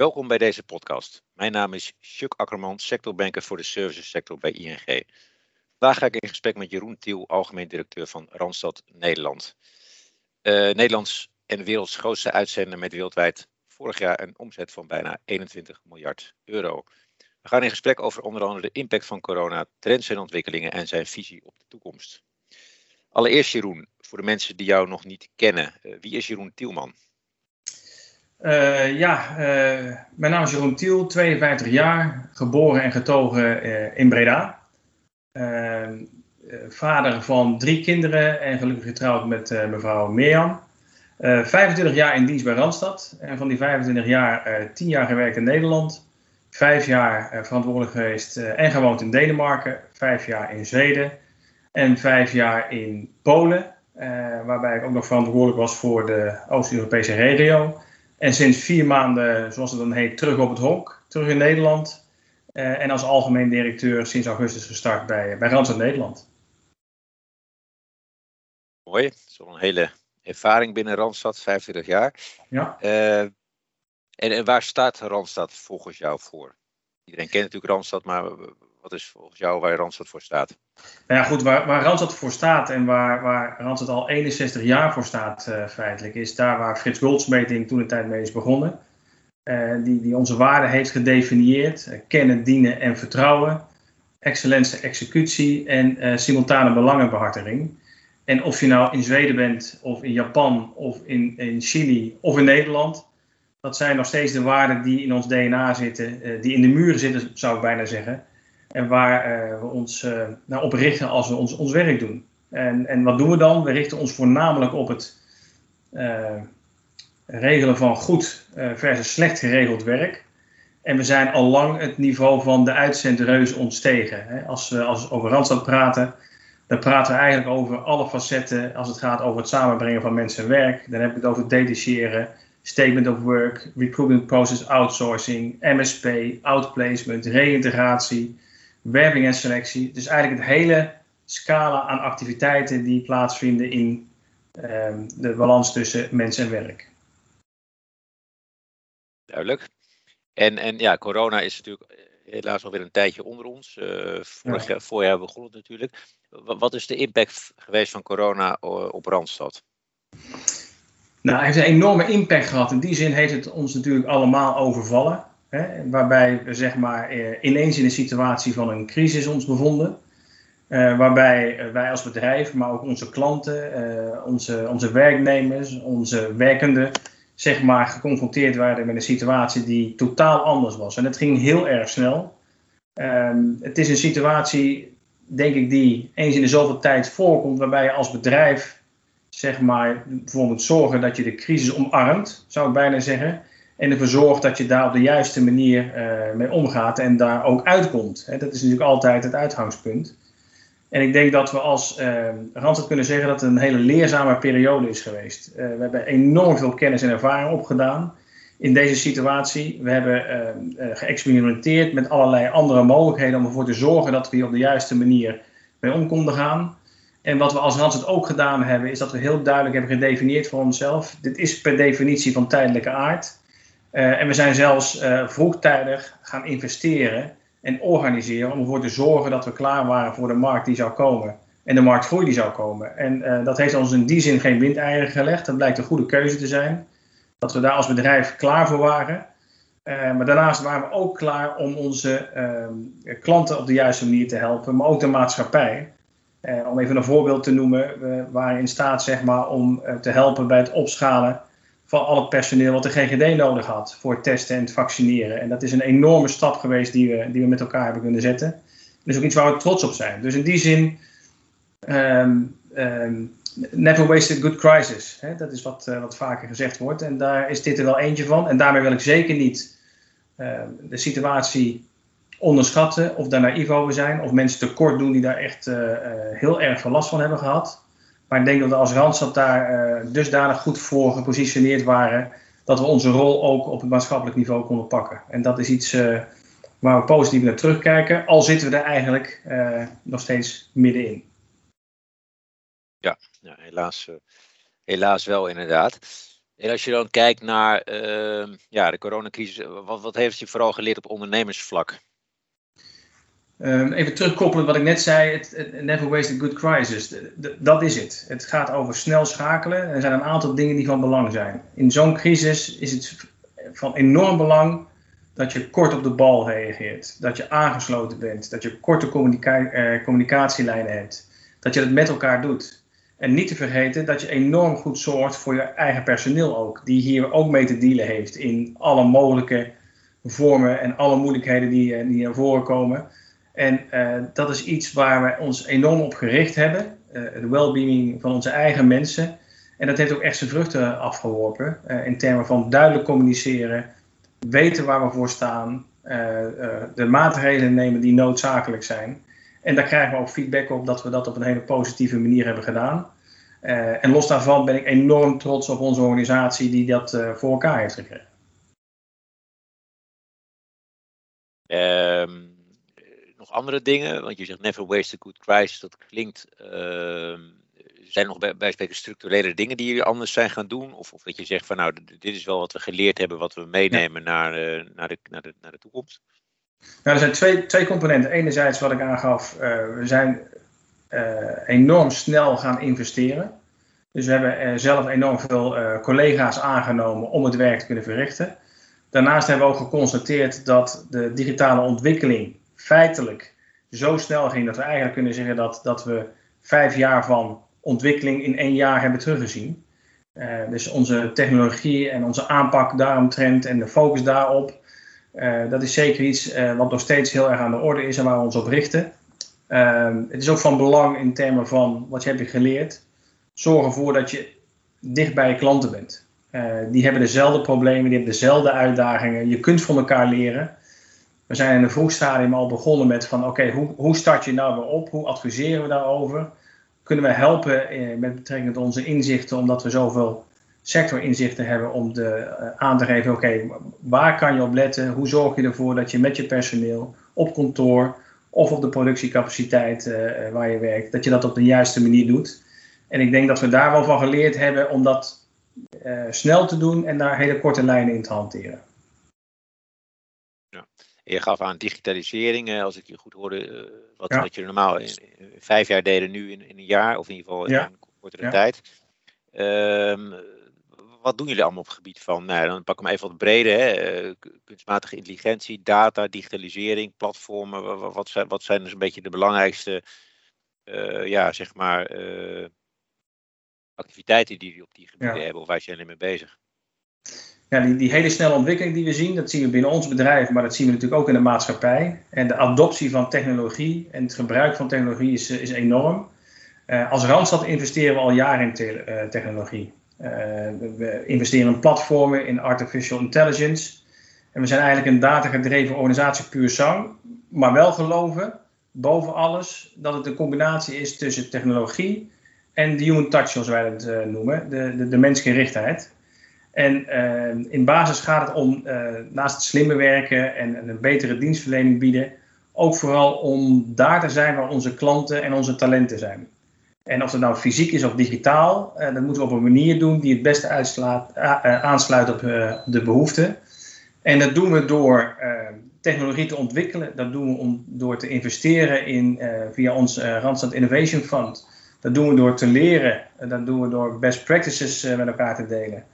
Welkom bij deze podcast. Mijn naam is Chuck Akkerman, sectorbanker voor de services sector bij ING. Vandaag ga ik in gesprek met Jeroen Tiel, algemeen directeur van Randstad Nederland. Uh, Nederlands en werelds grootste uitzender met wereldwijd vorig jaar een omzet van bijna 21 miljard euro. We gaan in gesprek over onder andere de impact van corona, trends en ontwikkelingen en zijn visie op de toekomst. Allereerst Jeroen, voor de mensen die jou nog niet kennen, uh, wie is Jeroen Tielman? Uh, ja, uh, mijn naam is Jeroen Tiel, 52 jaar, geboren en getogen uh, in Breda. vader van drie kinderen en gelukkig getrouwd met mevrouw Mirjam. 25 jaar in dienst bij Randstad en van die 25 jaar 10 jaar gewerkt in Nederland. Vijf jaar verantwoordelijk geweest en gewoond in Denemarken. Vijf jaar in Zweden en vijf jaar in Polen. waarbij ik ook nog verantwoordelijk was voor de Oost-Europese regio. En sinds vier maanden, zoals het dan heet, terug op het honk, terug in Nederland. Uh, en als algemeen directeur sinds augustus gestart bij, bij Randstad Nederland. Mooi, dat is wel een hele ervaring binnen Randstad, 25 jaar. Ja. Uh, en, en, waar staat Randstad volgens jou voor? Iedereen kent natuurlijk Randstad, maar wat is volgens jou waar Randstad voor staat? Nou ja, goed, waar, waar Randstad voor staat en waar, waar Randstad al 61 jaar voor staat uh, feitelijk, is daar waar Frits Goldsmeting toen de tijd mee is begonnen. Uh, die, die onze waarden heeft gedefinieerd. Uh, kennen, dienen en vertrouwen. Excellentie, executie en simultane belangenbehartiging. En of je nou in Zweden bent, of in Japan, of in, in Chili, of in Nederland. Dat zijn nog steeds de waarden die in ons DNA zitten, die in de muren zitten, zou ik bijna zeggen. En waar uh, we ons nou, op richten als we ons, ons werk doen. En, en wat doen we dan? We richten ons voornamelijk op het uh, regelen van goed versus slecht geregeld werk. En we zijn al lang het niveau van de uitzendreus ontstegen. Als we als over Randstad praten, dan praten we eigenlijk over alle facetten als het gaat over het samenbrengen van mensen en werk. Dan heb ik het over detacheren, statement of work, recruitment process outsourcing, MSP, outplacement, reïntegratie, werving en selectie. Dus eigenlijk het hele scala aan activiteiten die plaatsvinden in um, de balans tussen mens en werk. Duidelijk. En, en ja, corona is natuurlijk eh, helaas alweer een tijdje onder ons. Uh, vorig ja. jaar, voorjaar begon het natuurlijk. Wat is de impact geweest van corona op Randstad? Nou, hij heeft een enorme impact gehad. In die zin heeft het ons natuurlijk allemaal overvallen. Waarbij we zeg maar, eh, ineens in een situatie van een crisis ons bevonden. Uh, waarbij wij als bedrijf, maar ook onze klanten, uh, onze, onze werknemers, onze werkenden, zeg maar, geconfronteerd waren met een situatie die totaal anders was. En het ging heel erg snel. Uh, het is een situatie, denk ik, die eens in de zoveel tijd voorkomt, waarbij je als bedrijf, zeg maar, bijvoorbeeld zorgen dat je de crisis omarmt, zou ik bijna zeggen. En ervoor zorgt dat je daar op de juiste manier uh, mee omgaat en daar ook uitkomt. Dat is natuurlijk altijd het uitgangspunt. En ik denk dat we als uh, Randstad kunnen zeggen dat het een hele leerzame periode is geweest. Uh, we hebben enorm veel kennis en ervaring opgedaan in deze situatie. We hebben geëxperimenteerd met allerlei andere mogelijkheden om ervoor te zorgen dat we hier op de juiste manier mee om konden gaan. En wat we als Randstad ook gedaan hebben, is dat we heel duidelijk hebben gedefinieerd voor onszelf. Dit is per definitie van tijdelijke aard. Uh, en we zijn zelfs uh, vroegtijdig gaan investeren en organiseren om ervoor te zorgen dat we klaar waren voor de markt die zou komen. En de marktgroei die zou komen. En uh, dat heeft ons in die zin geen windeieren gelegd. Dat blijkt een goede keuze te zijn. Dat we daar als bedrijf klaar voor waren. maar daarnaast waren we ook klaar om onze ehm, klanten op de juiste manier te helpen. Maar ook de maatschappij. om even een voorbeeld te noemen. We waren in staat zeg maar, om te helpen bij het opschalen van al het personeel wat de GGD nodig had voor het testen en het vaccineren. En dat is een enorme stap geweest die we, die we met elkaar hebben kunnen zetten. Is ook iets waar we trots op zijn. Dus in die zin, um, um, never waste a good crisis. Hè? Dat is wat, uh, wat vaker gezegd wordt. En daar is dit er wel eentje van. En daarmee wil ik zeker niet uh, de situatie onderschatten of daar naïef over zijn. Of mensen tekort doen die daar echt uh, heel erg veel last van hebben gehad. Maar ik denk dat we als Randstad daar uh, dusdanig goed voor gepositioneerd waren dat we onze rol ook op het maatschappelijk niveau konden pakken. En dat is iets uh, waar we positief naar terugkijken, al zitten we er eigenlijk uh, nog steeds middenin. Ja, ja helaas, helaas wel inderdaad. En als je dan kijkt naar uh, ja, de coronacrisis, wat, wat heeft je vooral geleerd op ondernemersvlak? Um, even terugkoppelen wat ik net zei, het, never waste a good crisis. dat is het. Het gaat over snel schakelen. Er zijn een aantal dingen die van belang zijn. In zo'n crisis is het van enorm belang dat je kort op de bal reageert. Dat je aangesloten bent. Dat je korte uh, communicatielijnen hebt. Dat je het met elkaar doet. En niet te vergeten dat je enorm goed zorgt voor je eigen personeel ook. Die hier ook mee te dealen heeft in alle mogelijke vormen en alle moeilijkheden die, uh, die naar voren komen. En uh, dat is iets waar we ons enorm op gericht hebben. Uh, het well-being van onze eigen mensen. En dat heeft ook echt zijn vruchten afgeworpen. Uh, in termen van duidelijk communiceren, weten waar we voor staan, de maatregelen nemen die noodzakelijk zijn. En daar krijgen we ook feedback op dat we dat op een hele positieve manier hebben gedaan. en los daarvan ben ik enorm trots op onze organisatie die dat voor elkaar heeft gekregen. Um nog andere dingen? Want je zegt never waste a good crisis. Dat klinkt. Uh, zijn er nog bij, bij spreken structurele dingen die jullie anders zijn gaan doen? Of, of dat je zegt van nou, dit is wel wat we geleerd hebben, wat we meenemen naar, uh, naar, de, naar, de, naar de toekomst? Nou, er zijn twee, twee componenten. Enerzijds wat ik aangaf, uh, we zijn uh, enorm snel gaan investeren. Dus we hebben zelf enorm veel collega's aangenomen om het werk te kunnen verrichten. Daarnaast hebben we ook geconstateerd dat de digitale ontwikkeling feitelijk zo snel ging dat we eigenlijk kunnen zeggen dat, dat we vijf jaar van ontwikkeling in één jaar hebben teruggezien. Uh, dus onze technologie en onze aanpak daaromtrent en de focus daarop, uh, dat is zeker iets uh, wat nog steeds heel erg aan de orde is en waar we ons op richten. Ehm, het is ook van belang in termen van wat je hebt geleerd. Zorg ervoor dat je dicht bij je klanten bent. die hebben dezelfde problemen, die hebben dezelfde uitdagingen. Je kunt van elkaar leren we zijn in een vroeg stadium al begonnen met van oké, hoe, hoe start je nou weer op? Hoe adviseren we daarover? Kunnen we helpen eh, met betrekking tot onze inzichten, omdat we zoveel sectorinzichten hebben om de, eh, aan te geven, oké, waar kan je op letten? Hoe zorg je ervoor dat je met je personeel op kantoor of op de productiecapaciteit uh, waar je werkt, dat je dat op de juiste manier doet? En ik denk dat we daar wel van geleerd hebben om dat snel te doen en daar hele korte lijnen in te hanteren. Je gaf aan digitalisering, als ik je goed hoorde, uh, wat, wat je normaal in, vijf jaar deden, nu in, in, een jaar, of in ieder geval in een kortere ja. tijd. Um, wat doen jullie allemaal op het gebied van, nou, dan pak ik hem even wat breder, hè, uh, kunstmatige intelligentie, data, digitalisering, platformen, wat, zijn, wat zijn dus een beetje de belangrijkste, uh, ja, zeg maar, activiteiten die jullie op die gebieden ja. hebben, of waar zijn jullie mee bezig? Ja, die, hele snelle ontwikkeling die we zien, dat zien we binnen ons bedrijf, maar dat zien we natuurlijk ook in de maatschappij. En de adoptie van technologie en het gebruik van technologie is, is enorm. Uh, als Randstad investeren we al jaren in te, uh, technologie. We investeren in platformen, in artificial intelligence. En we zijn eigenlijk een datagedreven organisatie puur zang, maar wel geloven, boven alles, dat het een combinatie is tussen technologie en de human touch, zoals wij het noemen, de, de, de mensgerichtheid. En uh, in basis gaat het om, uh, naast het slimme werken en, en, een betere dienstverlening bieden, ook vooral om daar te zijn waar onze klanten en onze talenten zijn. En of het nou fysiek is of digitaal, uh, dat moeten we op een manier doen die het beste uitslaat, aansluit op de behoeften. En dat doen we door technologie te ontwikkelen, dat doen we om, door te investeren in, via ons Randstad Innovation Fund. Dat doen we door te leren, dat doen we door best practices met elkaar te delen.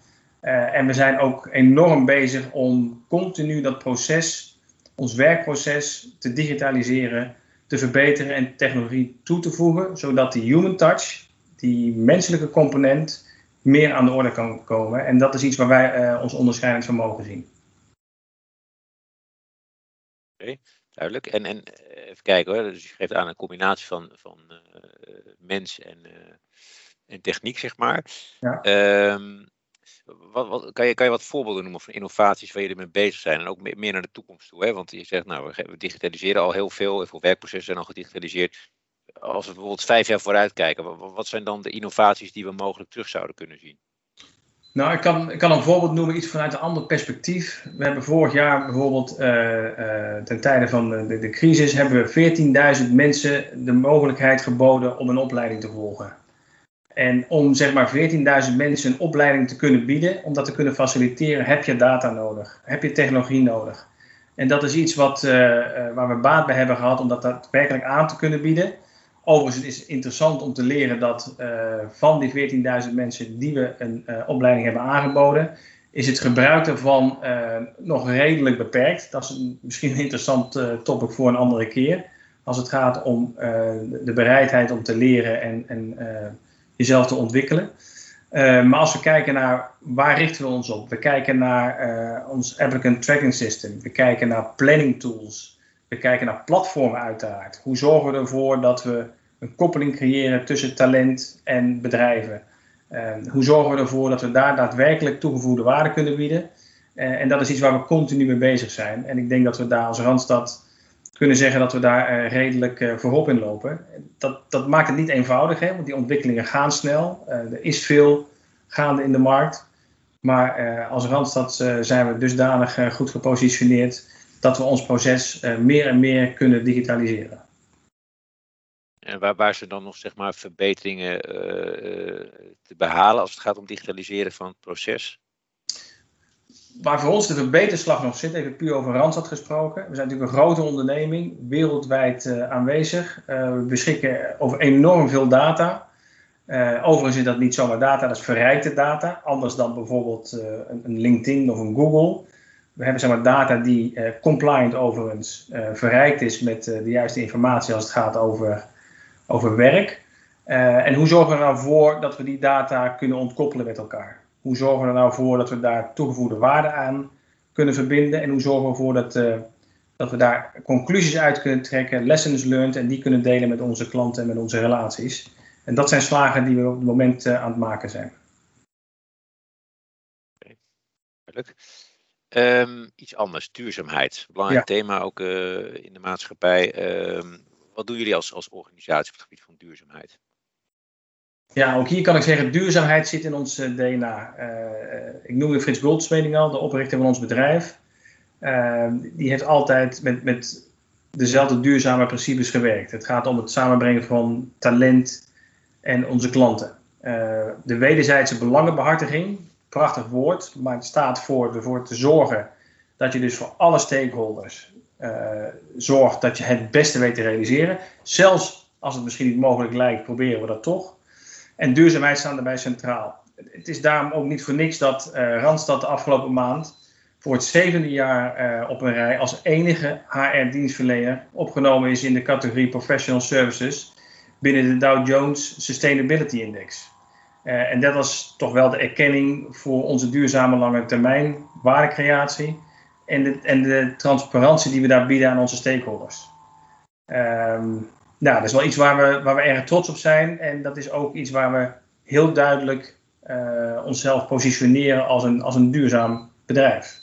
Uh, en we zijn ook enorm bezig om continu dat proces, ons werkproces, te digitaliseren, te verbeteren en technologie toe te voegen, zodat die human touch, die menselijke component, meer aan de orde kan komen. En dat is iets waar wij uh, ons onderscheidend vermogen zien. Oké, okay, duidelijk. En, en even kijken hoor, dus je geeft aan een combinatie van, van uh, mens en, en techniek, zeg maar. Ja. Um, wat, wat, kan, je, kan je wat voorbeelden noemen van innovaties waar jullie mee bezig zijn en ook meer naar de toekomst toe? Hè? Want je zegt, nou, we digitaliseren al heel veel, heel veel werkprocessen zijn al gedigitaliseerd. Als we bijvoorbeeld vijf jaar vooruit kijken, wat, zijn dan de innovaties die we mogelijk terug zouden kunnen zien? Nou, ik kan, kan een voorbeeld noemen, iets vanuit een ander perspectief. We hebben vorig jaar bijvoorbeeld, uh, ten tijde van de, de crisis, hebben we 14.000 mensen de mogelijkheid geboden om een opleiding te volgen. En om zeg maar 14.000 mensen een opleiding te kunnen bieden, om dat te kunnen faciliteren, heb je data nodig. Heb je technologie nodig. En dat is iets wat, uh, waar we baat bij hebben gehad om dat daadwerkelijk aan te kunnen bieden. Overigens is het interessant om te leren dat uh, van die 14.000 mensen die we een opleiding hebben aangeboden, is het gebruik daarvan nog redelijk beperkt. Dat is misschien een interessant topic voor een andere keer. Als het gaat om de bereidheid om te leren en, en jezelf te ontwikkelen. Uh, maar als we kijken naar waar richten we ons op? We kijken naar uh, ons applicant tracking system. We kijken naar planning tools. We kijken naar platformen uiteraard. Hoe zorgen we ervoor dat we een koppeling creëren tussen talent en bedrijven? Uh, hoe zorgen we ervoor dat we daar daadwerkelijk toegevoegde waarde kunnen bieden? en dat is iets waar we continu mee bezig zijn. En ik denk dat we daar als Randstad kunnen zeggen dat we daar uh, redelijk uh, voorop in lopen. Dat, dat maakt het niet eenvoudig, hè, want die ontwikkelingen gaan snel. Uh, er is veel gaande in de markt. Maar als Randstad zijn we dusdanig goed gepositioneerd dat we ons proces meer en meer kunnen digitaliseren. En waar, waar zijn dan nog zeg maar, verbeteringen te behalen als het gaat om digitaliseren van het proces? Waar voor ons de verbeterslag nog zit, even puur over Randstad gesproken. We zijn natuurlijk een grote onderneming, wereldwijd uh, aanwezig. Uh, we beschikken over enorm veel data. Uh, overigens is dat niet zomaar data, dat is verrijkte data. Anders dan bijvoorbeeld een, een, LinkedIn of een Google. We hebben zeg maar, data die compliant overigens verrijkt is met de juiste informatie als het gaat over, over werk. en hoe zorgen we er nou voor dat we die data kunnen ontkoppelen met elkaar? Hoe zorgen we er nou voor dat we daar toegevoegde waarde aan kunnen verbinden? En hoe zorgen we ervoor dat, uh, dat we daar conclusies uit kunnen trekken, lessons learned, en die kunnen delen met onze klanten en met onze relaties? En dat zijn slagen die we op het moment uh, aan het maken zijn. Okay. Duidelijk. Um, iets anders, duurzaamheid. Belangrijk ja. thema ook uh, in de maatschappij. Um, wat doen jullie als, als organisatie op het gebied van duurzaamheid? Ja, ook hier kan ik zeggen, duurzaamheid zit in ons uh, DNA. Uh, ik noemde Frits Goldsmeding al, de oprichter van ons bedrijf. Uh, die heeft altijd met, met dezelfde duurzame principes gewerkt. Het gaat om het samenbrengen van talent en onze klanten. de wederzijdse belangenbehartiging, prachtig woord, maar het staat voor ervoor te zorgen dat je dus voor alle stakeholders zorgt dat je het beste weet te realiseren. Zelfs als het misschien niet mogelijk lijkt, proberen we dat toch. En duurzaamheid staan daarbij centraal. Het is daarom ook niet voor niks dat uh, Randstad de afgelopen maand voor het zevende jaar uh, op een rij als enige HR-dienstverlener opgenomen is in de categorie Professional Services binnen de Dow Jones Sustainability Index. Uh, en dat was toch wel de erkenning voor onze duurzame lange termijn waardecreatie en de, en de transparantie die we daar bieden aan onze stakeholders. Um, nou, dat is wel iets waar we, waar we erg trots op zijn. En dat is ook iets waar we heel duidelijk uh, onszelf positioneren als een, als een duurzaam bedrijf.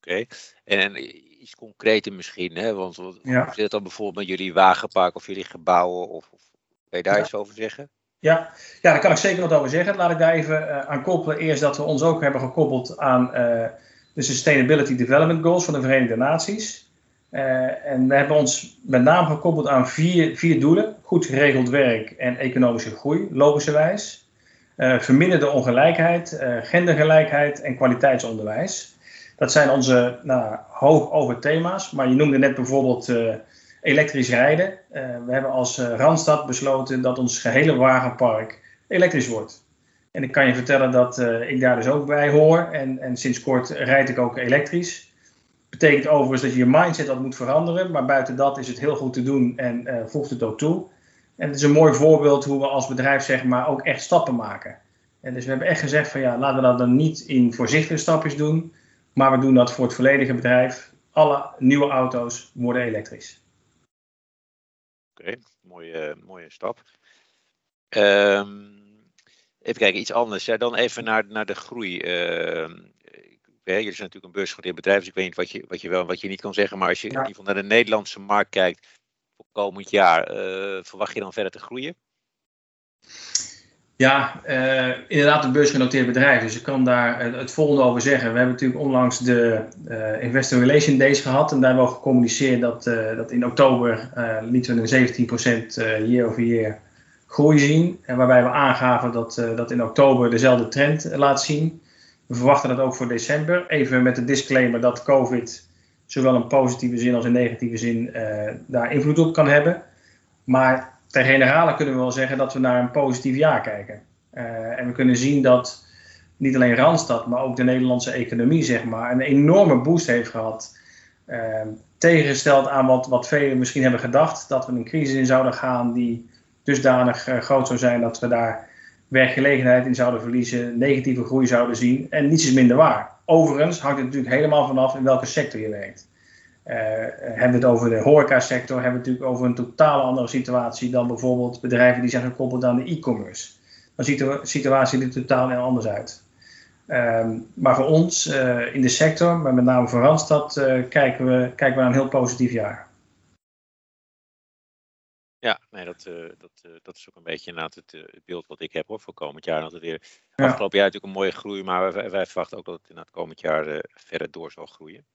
Oké, okay. en, iets concreter misschien, hè? want wat ja. zit dan bijvoorbeeld met jullie wagenpark of jullie gebouwen? Of, of kan je daar ja. iets over zeggen? Ja. ja, daar kan ik zeker wat over zeggen. Laat ik daar even uh, aan koppelen. Eerst dat we ons ook hebben gekoppeld aan uh, de Sustainability Development Goals van de Verenigde Naties. Uh, en we hebben ons met name gekoppeld aan vier, vier doelen. Goed geregeld werk en economische groei, logischerwijs. Uh, verminderde ongelijkheid, uh, gendergelijkheid en kwaliteitsonderwijs. Dat zijn onze nou, thema's. Maar je noemde net bijvoorbeeld elektrisch rijden. we hebben als Randstad besloten dat ons gehele wagenpark elektrisch wordt. En ik kan je vertellen dat ik daar dus ook bij hoor. En, en sinds kort rijd ik ook elektrisch betekent overigens dat je je mindset wat moet veranderen. Maar buiten dat is het heel goed te doen en uh, voegt het ook toe. En het is een mooi voorbeeld hoe we als bedrijf zeg maar, ook echt stappen maken. En dus we hebben echt gezegd van ja, laten we dat dan niet in voorzichtige stapjes doen. Maar we doen dat voor het volledige bedrijf. Alle nieuwe auto's worden elektrisch. Oké, mooie, mooie stap. Um, even kijken, iets anders. Ja, dan even naar, naar de groei. Uh, hè, jullie zijn natuurlijk een beursgenoteerd bedrijf, dus ik weet niet wat je, wat je wel en wat je niet kan zeggen. Maar als je in ieder geval naar de Nederlandse markt kijkt voor komend jaar, uh, verwacht je dan verder te groeien? Ja, uh, inderdaad een beursgenoteerd bedrijf. Dus ik kan daar het volgende over zeggen. We hebben natuurlijk onlangs de uh, Investor Relation Days gehad. En daar hebben we gecommuniceerd dat, uh, dat in oktober lieten we een 17% year over year groei zien. En waarbij we aangaven dat, dat in oktober dezelfde trend laat zien. We verwachten dat ook voor december. Even met de disclaimer dat COVID zowel in positieve zin als in negatieve zin daar invloed op kan hebben. Maar ter generale kunnen we wel zeggen dat we naar een positief jaar kijken. en we kunnen zien dat niet alleen Randstad, maar ook de Nederlandse economie, zeg maar, een enorme boost heeft gehad. Uh, tegengesteld aan wat, wat velen misschien hebben gedacht, dat we een crisis in zouden gaan die dusdanig groot zou zijn dat we daar werkgelegenheid in zouden verliezen, negatieve groei zouden zien. En niets is minder waar. Overigens hangt het natuurlijk helemaal vanaf in welke sector je werkt. Uh, hebben we het over de horecasector, hebben we het natuurlijk over een totaal andere situatie dan bijvoorbeeld bedrijven die zijn gekoppeld aan de e-commerce. Dan ziet de situatie er totaal heel anders uit. Um, maar voor ons uh, in de sector, maar met name voor Randstad, uh, kijken, we, kijken we naar een heel positief jaar. Ja, nee, dat, uh, dat, dat is ook een beetje inderdaad het, het, beeld wat ik heb hoor, voor komend jaar. Dat het weer, ja. Afgelopen jaar natuurlijk een mooie groei, maar wij, wij verwachten ook dat het in het komend jaar verder door zal groeien.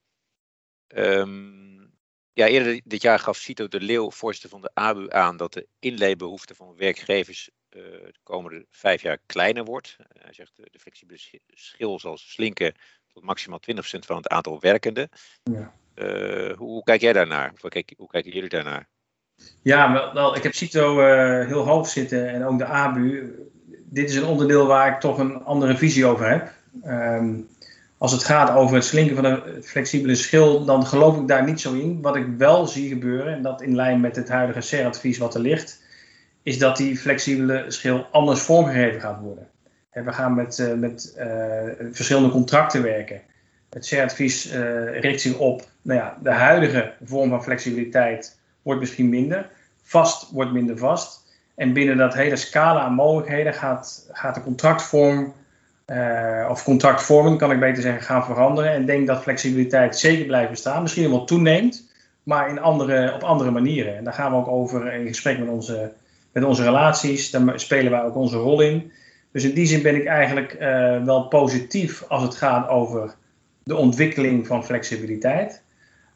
Um, ja, eerder dit jaar gaf Cito de Leeuw, voorzitter van de ABU, aan dat de inleebehoefte van werkgevers de komende vijf jaar kleiner wordt. Hij zegt de flexibele schil zal slinken tot maximaal 20% van het aantal werkenden. Ja. Hoe, hoe, kijk jij daarnaar? Hoe, kijk, hoe kijken jullie daarnaar? Ja, wel, wel ik heb Cito heel hoog zitten en ook de ABU. Dit is een onderdeel waar ik toch een andere visie over heb. Um, als het gaat over het slinken van een flexibele schil, dan geloof ik daar niet zo in. Wat ik wel zie gebeuren, en dat in lijn met het huidige CER-advies wat er ligt, is dat die flexibele schil anders vormgegeven gaat worden. En we gaan met, uh, met uh, verschillende contracten werken. Het CER-advies uh, richt zich op, nou ja, de huidige vorm van flexibiliteit wordt misschien minder, vast wordt minder vast. En binnen dat hele scala aan mogelijkheden gaat, gaat de contractvorm uh, of contractvormen, kan ik beter zeggen, gaan veranderen. En denk dat flexibiliteit zeker blijft bestaan. Misschien wel toeneemt, maar in andere, op andere manieren. En daar gaan we ook over in gesprek met onze, met onze relaties. Daar spelen wij ook onze rol in. Dus in die zin ben ik eigenlijk uh, wel positief als het gaat over de ontwikkeling van flexibiliteit.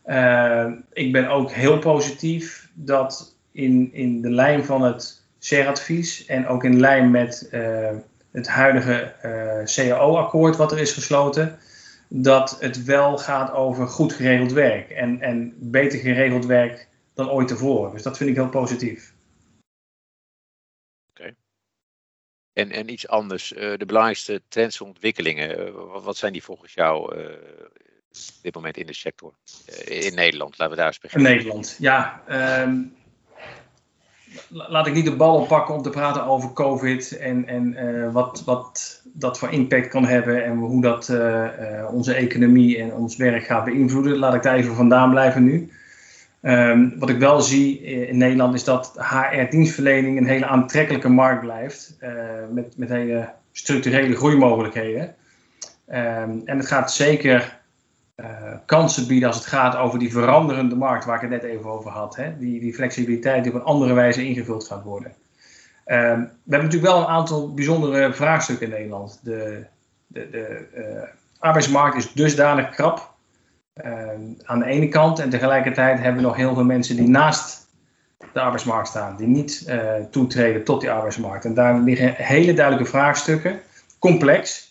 Uh, ik ben ook heel positief dat in, in de lijn van het CER-advies en ook in lijn met het huidige uh, CAO-akkoord wat er is gesloten, dat het wel gaat over goed geregeld werk en, en beter geregeld werk dan ooit tevoren. Dus dat vind ik heel positief. Oké. En, en iets anders, uh, de belangrijkste trends en ontwikkelingen, wat, wat, zijn die volgens jou op dit moment in de sector? in Nederland, laten we daar eens beginnen. In Nederland, ja. Um, laat ik niet de bal oppakken om te praten over COVID en, en uh, wat, wat dat voor impact kan hebben en hoe dat uh, onze economie en ons werk gaat beïnvloeden. Laat ik daar even vandaan blijven nu. Um, wat ik wel zie in Nederland is dat HR-dienstverlening een hele aantrekkelijke markt blijft met, met hele structurele groeimogelijkheden. Um, en het gaat zeker uh, kansen bieden als het gaat over die veranderende markt waar ik het net even over had. Hè? Die, die flexibiliteit die op een andere wijze ingevuld gaat worden. Uh, we hebben natuurlijk wel een aantal bijzondere vraagstukken in Nederland. De, de, de uh, arbeidsmarkt is dusdanig krap ehm, aan de ene kant. En tegelijkertijd hebben we nog heel veel mensen die naast de arbeidsmarkt staan. Die niet eh, toetreden tot die arbeidsmarkt. En daar liggen hele duidelijke vraagstukken. Complex,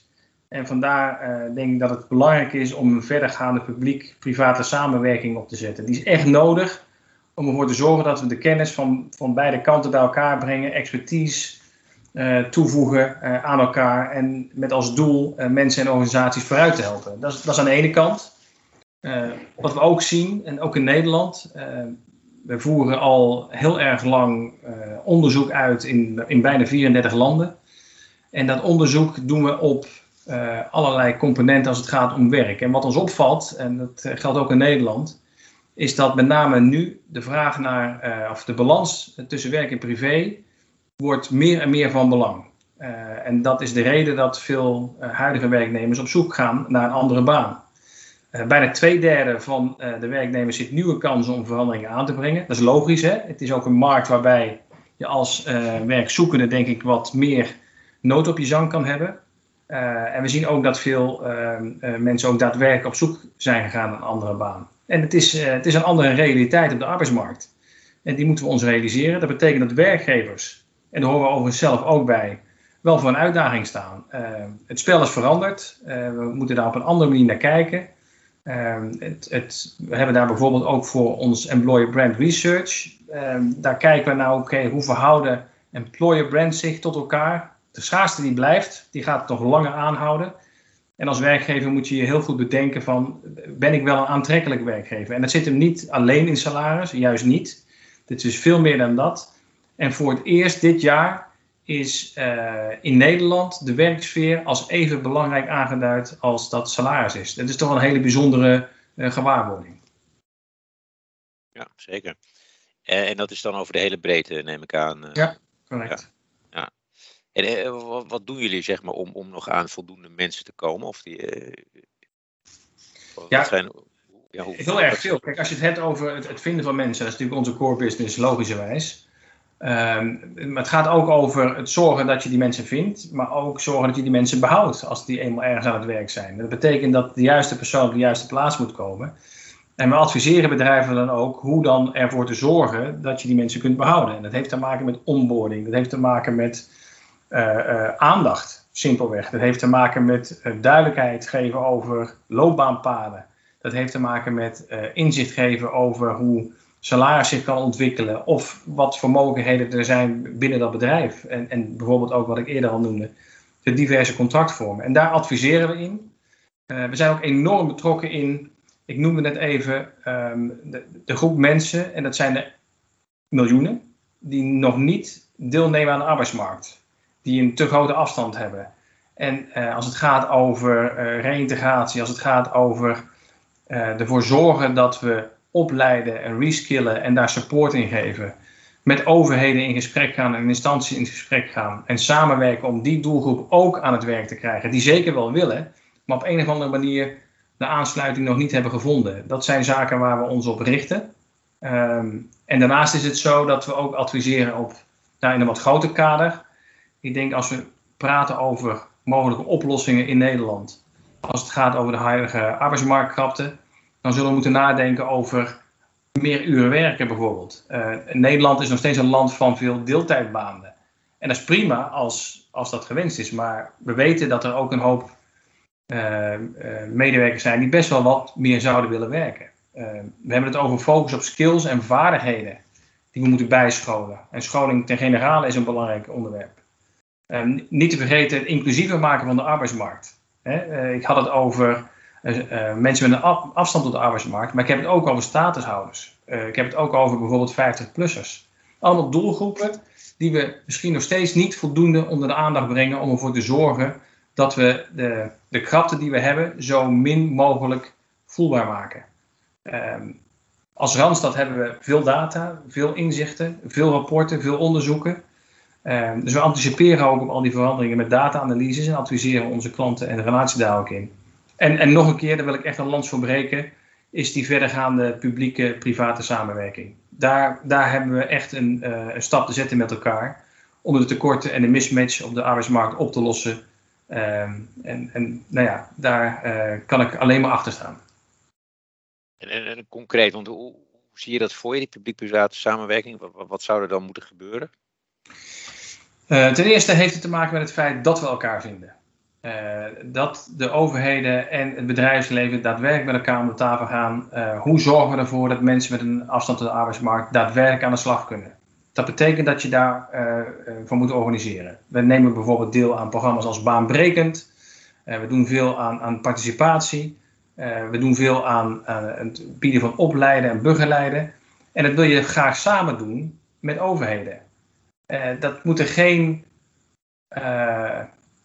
en vandaar uh, denk ik dat het belangrijk is om een verdergaande publiek-private samenwerking op te zetten. Die is echt nodig om ervoor te zorgen dat we de kennis van, van beide kanten bij elkaar brengen, expertise uh, toevoegen uh, aan elkaar en met als doel mensen en organisaties vooruit te helpen. Dat is, dat is aan de ene kant. wat we ook zien, en ook in Nederland, we voeren al heel erg lang onderzoek uit in, in bijna 34 landen. En dat onderzoek doen we op uh, allerlei componenten als het gaat om werk. En wat ons opvalt, en dat eh, geldt ook in Nederland, is dat met name nu de vraag naar, uh, of de balans tussen werk en privé, wordt meer en meer van belang. En dat is de reden dat veel huidige werknemers op zoek gaan naar een andere baan. bijna twee derde van de werknemers ziet nieuwe kansen om veranderingen aan te brengen. Dat is logisch, hè? Het is ook een markt waarbij je als werkzoekende, denk ik, wat meer nood op je zang kan hebben. Uh, en we zien ook dat veel uh, uh, mensen ook daadwerkelijk op zoek zijn gegaan naar een andere baan. En het is, het is een andere realiteit op de arbeidsmarkt. En die moeten we ons realiseren. Dat betekent dat werkgevers en daar horen we overigens zelf ook bij, wel voor een uitdaging staan. het spel is veranderd. we moeten daar op een andere manier naar kijken. Het, het, we hebben daar bijvoorbeeld ook voor ons Employer Brand Research. daar kijken we naar, oké, hoe verhouden employer brands zich tot elkaar? De schaarste die blijft, die gaat toch langer aanhouden. En als werkgever moet je je heel goed bedenken van, ben ik wel een aantrekkelijk werkgever? En dat zit hem niet alleen in salaris, juist niet. Dit is veel meer dan dat. En voor het eerst dit jaar is uh, in Nederland de werksfeer als even belangrijk aangeduid als dat salaris is. Dat is toch een hele bijzondere uh, gewaarwording. Ja, zeker. En, en, dat is dan over de hele breedte, neem ik aan. Ja, correct. En eh, wat, doen jullie zeg maar, om, om nog aan voldoende mensen te komen? Of die, uh, ja, zijn, ja hoe, heel erg veel. Kijk, als je het hebt over het, het, vinden van mensen, dat is natuurlijk onze core business, logischerwijs. Um, maar het gaat ook over het zorgen dat je die mensen vindt, maar ook zorgen dat je die mensen behoudt als die eenmaal ergens aan het werk zijn. Dat betekent dat de juiste persoon op de juiste plaats moet komen. En we adviseren bedrijven dan ook hoe dan ervoor te zorgen dat je die mensen kunt behouden. En dat heeft te maken met onboarding, dat heeft te maken met aandacht, simpelweg. Dat heeft te maken met uh, duidelijkheid geven over loopbaanpaden. Dat heeft te maken met inzicht geven over hoe salaris zich kan ontwikkelen of wat voor mogelijkheden er zijn binnen dat bedrijf. En, en bijvoorbeeld ook wat ik eerder al noemde, de diverse contractvormen. En daar adviseren we in. we zijn ook enorm betrokken in, ik noemde net even, um, de, de groep mensen, en dat zijn de miljoenen, die nog niet deelnemen aan de arbeidsmarkt die een te grote afstand hebben. En uh, als het gaat over uh, reïntegratie, als het gaat over uh, ervoor zorgen dat we opleiden en reskillen en daar support in geven, met overheden in gesprek gaan en instanties in gesprek gaan en samenwerken om die doelgroep ook aan het werk te krijgen, die zeker wel willen, maar op een of andere manier de aansluiting nog niet hebben gevonden. Dat zijn zaken waar we ons op richten. Um, en daarnaast is het zo dat we ook adviseren op, nou, in een wat groter kader ik denk als we praten over mogelijke oplossingen in Nederland, als het gaat over de huidige arbeidsmarktkrapte, dan zullen we moeten nadenken over meer uren werken bijvoorbeeld. Uh, Nederland is nog steeds een land van veel deeltijdbanen. En dat is prima als, als dat gewenst is, maar we weten dat er ook een hoop uh, uh, medewerkers zijn die best wel wat meer zouden willen werken. we hebben het over focus op skills en vaardigheden die we moeten bijscholen. En scholing ten generale is een belangrijk onderwerp. Ehm, niet te vergeten het inclusiever maken van de arbeidsmarkt. Eh, ik had het over eh, eh, mensen met een afstand tot de arbeidsmarkt, maar ik heb het ook over statushouders. ik heb het ook over bijvoorbeeld 50-plussers. Allemaal doelgroepen die we misschien nog steeds niet voldoende onder de aandacht brengen om ervoor te zorgen dat we de, de krapte die we hebben zo min mogelijk voelbaar maken. Ehm, als Randstad hebben we veel data, veel inzichten, veel rapporten, veel onderzoeken. Ehm, dus we anticiperen ook op al die veranderingen met data-analyses en adviseren onze klanten en de relatie daar ook in. En, en nog een keer, daar wil ik echt een lans voor breken, is die verdergaande publieke-private samenwerking. Daar, daar hebben we echt een, een, stap te zetten met elkaar om de tekorten en de mismatch op de arbeidsmarkt op te lossen. Um, en, en nou ja, daar uh, kan ik alleen maar achter staan. En, en, en concreet, want hoe, hoe, zie je dat voor je, die publiek-private samenwerking? Wat, wat zou er dan moeten gebeuren? Uh, ten eerste heeft het te maken met het feit dat we elkaar vinden. Uh, dat de overheden en het bedrijfsleven daadwerkelijk met elkaar om de tafel gaan. Uh, hoe zorgen we ervoor dat mensen met een afstand tot de arbeidsmarkt daadwerkelijk aan de slag kunnen? Dat betekent dat je daarvoor moet organiseren. We nemen bijvoorbeeld deel aan programma's als Baanbrekend. we doen veel aan, aan participatie. we doen veel aan, aan het bieden van opleiden en begeleiden. En dat wil je graag samen doen met overheden. Uh, dat moeten geen, uh,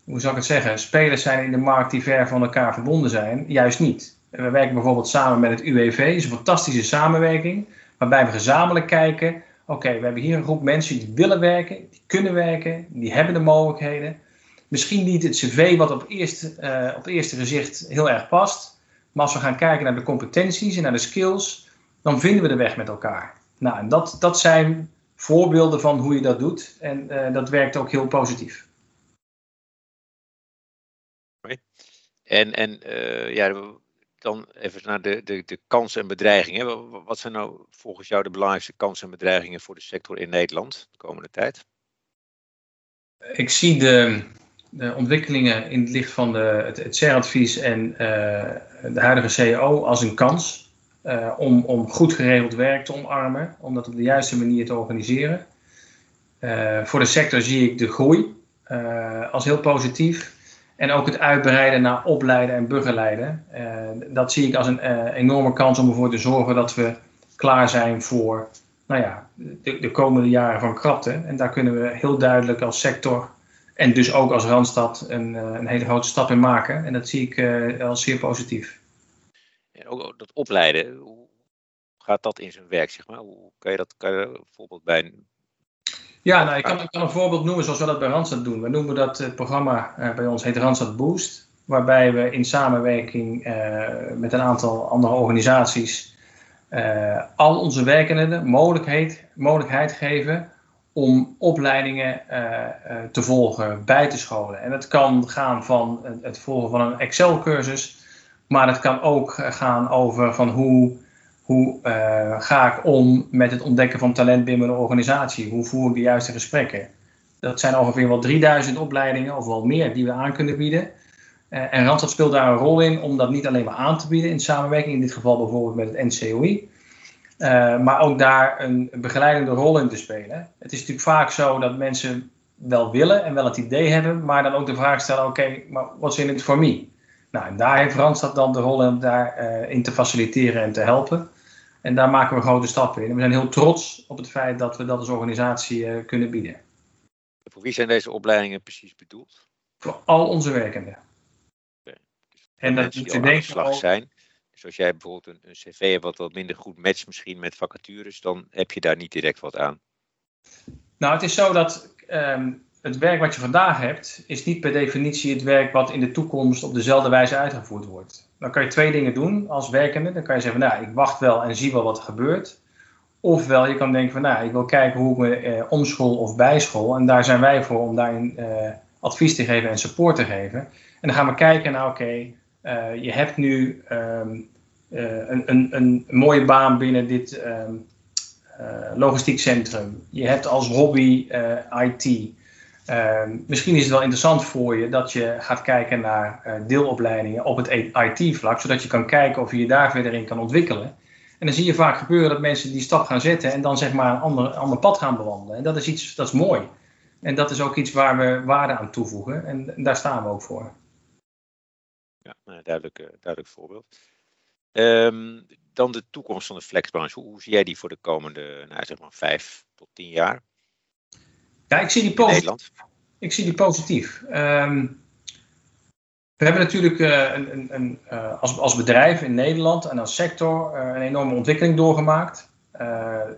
hoe zou ik het zeggen, spelers zijn in de markt die ver van elkaar verbonden zijn. Juist niet. We werken bijvoorbeeld samen met het UWV, dat is een fantastische samenwerking, waarbij we gezamenlijk kijken. Oké, we hebben hier een groep mensen die willen werken, die kunnen werken, die hebben de mogelijkheden. Misschien niet het cv wat op, eerst, uh, op eerste gezicht heel erg past, maar als we gaan kijken naar de competenties en naar de skills, dan vinden we de weg met elkaar. Nou, en dat, dat zijn voorbeelden van hoe je dat doet. En uh, dat werkt ook heel positief. En, en uh, ja, dan even naar de, de, de kansen en bedreigingen. Wat zijn nou volgens jou de belangrijkste kansen en bedreigingen voor de sector in Nederland de komende tijd? Ik zie de, de ontwikkelingen in het licht van de, het, het CER-advies en de huidige CEO als een kans. Om, om goed geregeld werk te omarmen, om dat op de juiste manier te organiseren. voor de sector zie ik de groei als heel positief. En ook het uitbreiden naar opleiden en begeleiden. Uh, dat zie ik als een enorme kans om ervoor te zorgen dat we klaar zijn voor nou ja, de, de, komende jaren van krapte. En daar kunnen we heel duidelijk als sector en dus ook als Randstad een, een hele grote stap in maken. En dat zie ik als zeer positief. Ook dat opleiden, hoe gaat dat in zijn werk? Zeg maar? Hoe kan je dat kan je bijvoorbeeld bij ja, nou, ik, kan, een voorbeeld noemen zoals we dat bij Randstad doen. We noemen dat het programma uh, bij ons heet Randstad Boost. Waarbij we in samenwerking uh, met een aantal andere organisaties al onze werkenden mogelijkheid, mogelijkheid geven om opleidingen te volgen, bij te scholen. En dat kan gaan van het volgen van een Excel-cursus, maar het kan ook gaan over van hoe hoe uh, ga ik om met het ontdekken van talent binnen een organisatie? Hoe voer ik de juiste gesprekken? Dat zijn ongeveer wel 3000 opleidingen of wel meer die we aan kunnen bieden. Uh, en Randstad speelt daar een rol in om dat niet alleen maar aan te bieden in samenwerking, in dit geval bijvoorbeeld met het NCOI, uh, maar ook daar een begeleidende rol in te spelen. Het is natuurlijk vaak zo dat mensen wel willen en wel het idee hebben, maar dan ook de vraag stellen: oké, maar what's in it for me? Nou, en daar heeft Randstad dan de rol om daarin in te faciliteren en te helpen. En daar maken we grote stappen in. En we zijn heel trots op het feit dat we dat als organisatie uh, kunnen bieden. Voor wie zijn deze opleidingen precies bedoeld? Voor al onze werkenden. Okay. Dus en dat moet denken slag zijn. Dus als jij bijvoorbeeld een, een, cv hebt wat wat minder goed matcht misschien met vacatures, dan heb je daar niet direct wat aan. Nou, het is zo dat um, het werk wat je vandaag hebt, is niet per definitie het werk wat in de toekomst op dezelfde wijze uitgevoerd wordt. Dan kan je twee dingen doen als werkende. Dan kan je zeggen, nou, ik wacht wel en zie wel wat er gebeurt. Ofwel, je kan denken van, nou, ik wil kijken hoe ik me eh, omschool of bijschool. En daar zijn wij voor om daarin eh, advies te geven en support te geven. En dan gaan we kijken naar, oké, uh, je hebt nu um, uh, een, een, een, mooie baan binnen dit um, logistiek centrum. Je hebt als hobby IT. Uh, misschien is het wel interessant voor je dat je gaat kijken naar uh, deelopleidingen op het IT-vlak, zodat je kan kijken of je je daar verder in kan ontwikkelen. En dan zie je vaak gebeuren dat mensen die stap gaan zetten en dan zeg maar een ander, ander pad gaan bewandelen. En dat is iets, dat is mooi. En dat is ook iets waar we waarde aan toevoegen en, daar staan we ook voor. Ja, nou, duidelijk, uh, duidelijk voorbeeld. Um, dan de toekomst van de flexbranche. Hoe, hoe zie jij die voor de komende, nou, zeg maar, vijf tot tien jaar? Ja, ik zie die positief. Ik zie die positief. Um, we hebben natuurlijk uh, een, een, een, uh, als, als bedrijf in Nederland en als sector uh, een enorme ontwikkeling doorgemaakt.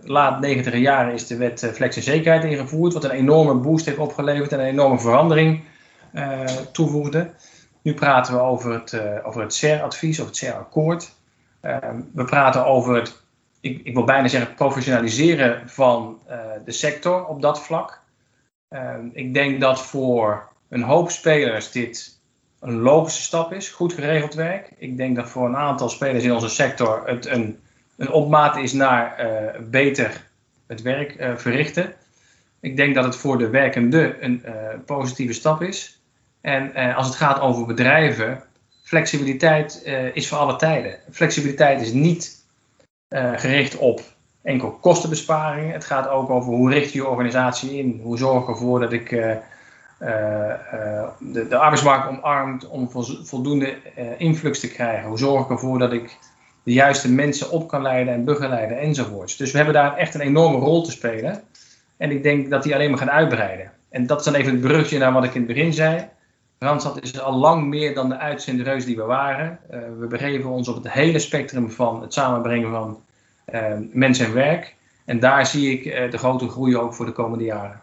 laat 90 jaren is de wet flex en zekerheid ingevoerd, wat een enorme boost heeft opgeleverd en een enorme verandering toevoegde. Nu praten we over het, over het CER-advies of het CER-akkoord. Ehm, we praten over het, ik, ik, wil bijna zeggen, professionaliseren van de sector op dat vlak. Ehm, ik denk dat voor een hoop spelers dit een logische stap is, goed geregeld werk. Ik denk dat voor een aantal spelers in onze sector het een, een opmaat is naar uh, beter het werk uh, verrichten. Ik denk dat het voor de werkende een uh, positieve stap is. En als het gaat over bedrijven, flexibiliteit is voor alle tijden. Flexibiliteit is niet gericht op enkel kostenbesparingen. Het gaat ook over hoe richt je je organisatie in. Hoe zorg ik ervoor dat ik uh, uh, de, de, arbeidsmarkt omarmt om voldoende influx te krijgen. Hoe zorg ik ervoor dat ik de juiste mensen op kan leiden en begeleiden enzovoorts. Dus we hebben daar echt een enorme rol te spelen. En ik denk dat die alleen maar gaan uitbreiden. En dat is dan even het brugje naar wat ik in het begin zei. Randstad is al lang meer dan de uitzendreus die we waren. We begeven ons op het hele spectrum van het samenbrengen van mens en werk. En daar zie ik uh, de grote groei ook voor de komende jaren.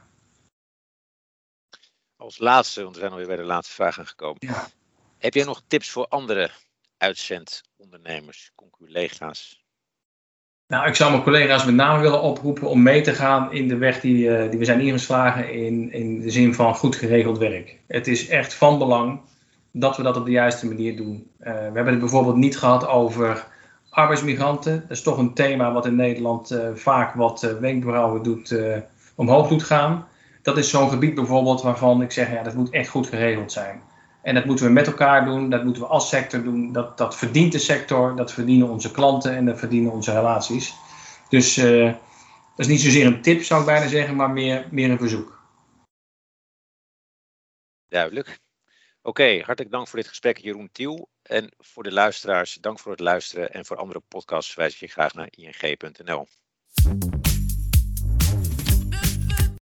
Als laatste, want we zijn alweer bij de laatste vraag aangekomen. Ja. Heb jij nog tips voor andere uitzendondernemers, conculega's? Nou, ik zou mijn collega's met name willen oproepen om mee te gaan in de weg die, uh, die we zijn ingeslagen in, in de zin van goed geregeld werk. Het is echt van belang dat we dat op de juiste manier doen. Uh, we hebben het bijvoorbeeld niet gehad over arbeidsmigranten. Dat is toch een thema wat in Nederland uh, vaak wat uh, wenkbrauwen doet, uh, omhoog doet gaan. dat is zo'n gebied bijvoorbeeld waarvan ik zeg, ja, dat moet echt goed geregeld zijn. En dat moeten we met elkaar doen, dat moeten we als sector doen. Dat, dat verdient de sector, dat verdienen onze klanten en dat verdienen onze relaties. Dus dat is niet zozeer een tip, zou ik bijna zeggen, maar meer, meer een verzoek. Duidelijk. Oké, hartelijk dank voor dit gesprek, Jeroen Tiel. En voor de luisteraars, dank voor het luisteren. En voor andere podcasts verwijs ik je graag naar ing.nl.